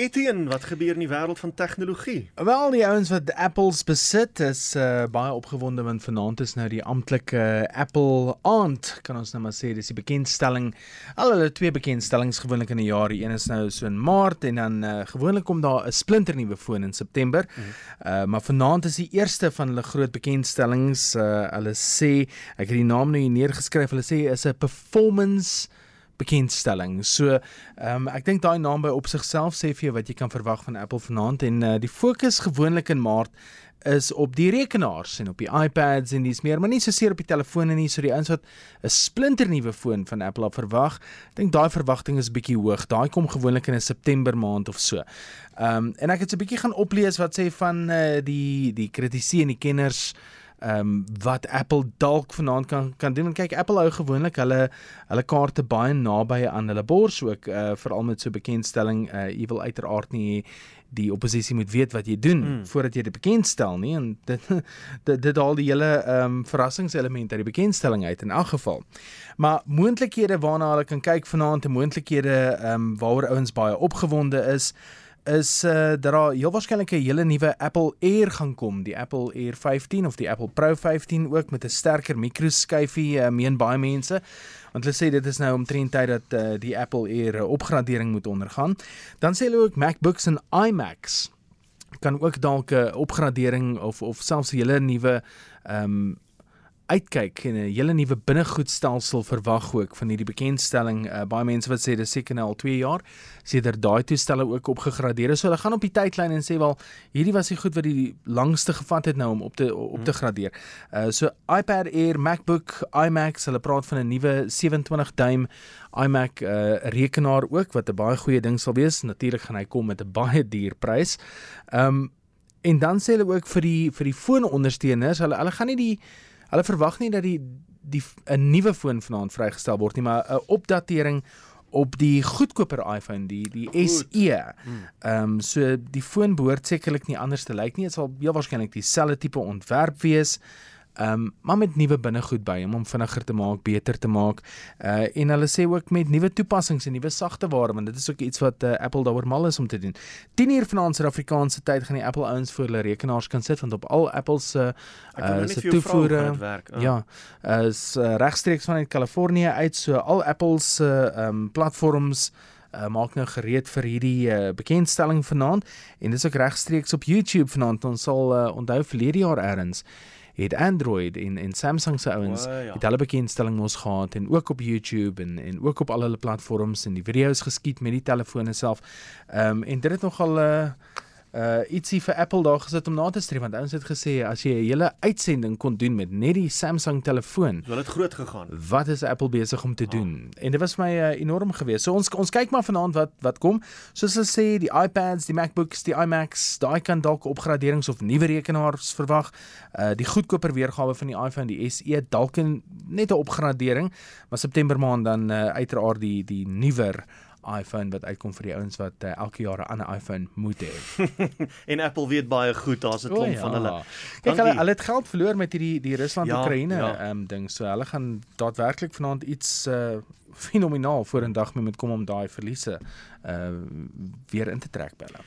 Etienne, wat gebeur in die wêreld van tegnologie? Wel, die ouens wat Apples besit is uh, baie opgewonde want vanaand is nou die amptelike Apple aand, kan ons nou maar sê, dis die bekendstelling. Al hulle twee bekendstellings gewoonlik in 'n jaar. Die een is nou so in Maart en dan uh, gewoonlik kom daar 'n splinternuwe foon in September. Mm -hmm. uh, maar vanaand is die eerste van hulle groot bekendstellings. Uh, hulle sê, ek het die naam nou hier neergeskryf. Hulle sê is 'n performance bekendstelling. So, ehm um, ek dink daai naam by op sigself sê vir jou wat jy kan verwag van Apple vanaand en uh, die fokus gewoonlik in Maart is op die rekenaars en op die iPads en dis meer, maar nie so seer op die telefone nie, so die ouens wat 'n splinternuwe foon van Apple op verwag. Ek dink daai verwagting is bietjie hoog. Daai kom gewoonlik in 'n September maand of so. Ehm um, en ek het so 'n bietjie gaan oplees wat sê van uh, die die kritisie en die kenners ehm um, wat Apple dalk vanaand kan kan doen. En kyk, Apple hou gewoonlik hulle hulle kaarte baie naby aan hulle bors ook uh, veral met so bekendstelling uh, jy wil uiteraard nie die oppositie moet weet wat jy doen mm. voordat jy dit bekendstel nie en dit dit, dit al die hele ehm um, verrassingselement uit die bekendstelling uit in elk geval. Maar moontlikhede waarna hulle kan kyk vanaand moontlikhede ehm um, waaroor ouens baie opgewonde is is uh dat daar heel waarskynlik 'n hele nuwe Apple Air gaan kom, die Apple Air 15 of die Apple Pro 15 ook met 'n sterker mikroskyfie, uh, meen baie mense. Want hulle sê dit is nou omtrent tyd dat uh, die Apple Air 'n opgradering moet ondergaan. Dan sê hulle ook MacBooks en iMacs kan ook dalk 'n opgradering of of selfs 'n hele nuwe ehm um, uitkyk en 'n hele nuwe binnegoedstelsel verwag ook van hierdie bekendstelling. Uh, baie mense wat sê dis seker nou al 2 jaar sedert daai toestelle ook opgegradeer is. So hulle gaan op die tydlyn en sê wel hierdie was die goed wat die langste gevat het nou om op te op te gradeer. Uh so iPad Air, MacBook, iMac, hulle praat van 'n nuwe 27 duim iMac uh rekenaar ook wat 'n baie goeie ding sal wees. Natuurlik gaan hy kom met 'n baie duur prys. Um en dan sê hulle ook vir die vir die foonondersteuners, hulle hulle gaan nie die Hulle verwag nie dat die die 'n nuwe foon vanaand vrygestel word nie, maar 'n opdatering op die goedkoper iPhone, die die Goed. SE. Hmm. Ehm um, so die foon behoort sekerlik nie anders te lyk nie. Dit sal heel waarskynlik dieselfde tipe ontwerp wees. Ehm um, maar met nuwe binnegoed by om hom vinniger te maak, beter te maak. Uh en hulle sê ook met nuwe toepassings en nuwe sagte ware, want dit is ook iets wat uh, Apple daaroor mal is om te doen. 10 uur vanaand se Afrikaanse tyd gaan die Apple ouens voor hulle rekenaars kan sit want op al Apple se uh, se toevoere oh. ja, is uh, regstreeks vanuit Kalifornië uit so al Apple se ehm um, platforms uh, maak nou gereed vir hierdie uh, bekendstelling vanaand en dis ook regstreeks op YouTube vanaand ons sal uh, onthou verlede jaar eers het Android en en Samsung se ouens oh, ja. het hulle bekendstelling mos gehad en ook op YouTube en en ook op al hulle platforms en die video's geskiet met die telefone self. Ehm um, en dit het nogal 'n uh, uh ietsie vir Apple daar gesit om na te streef want ouens het gesê as jy 'n hele uitsending kon doen met net die Samsung telefoon, sou dit groot gegaan. Wat is Apple besig om te ah. doen? En dit was my uh, enorm geweest. So ons ons kyk maar vanaand wat wat kom. Soos hulle sê, die iPads, die MacBooks, die iMacs, daai kan dalk opgraderings of nuwe rekenaars verwag. Uh die goedkoper weergawe van die iPhone, die SE dalk net 'n opgradering, maar September maand dan uh, uiteraard die die nuwer iPhone wat uitkom vir die ouens wat uh, elke jaar 'n ander iPhone moet hê. en Apple weet baie goed, daar's 'n klomp oh, ja. van hulle. Kyk, hulle hulle het geld verloor met hierdie die Rusland-Oekraïne ja, ja. um, ding. So hulle gaan daadwerklik vanaand iets uh, fenomenaal voor in dag mee met kom om daai verliese uh, weer in te trek by hulle.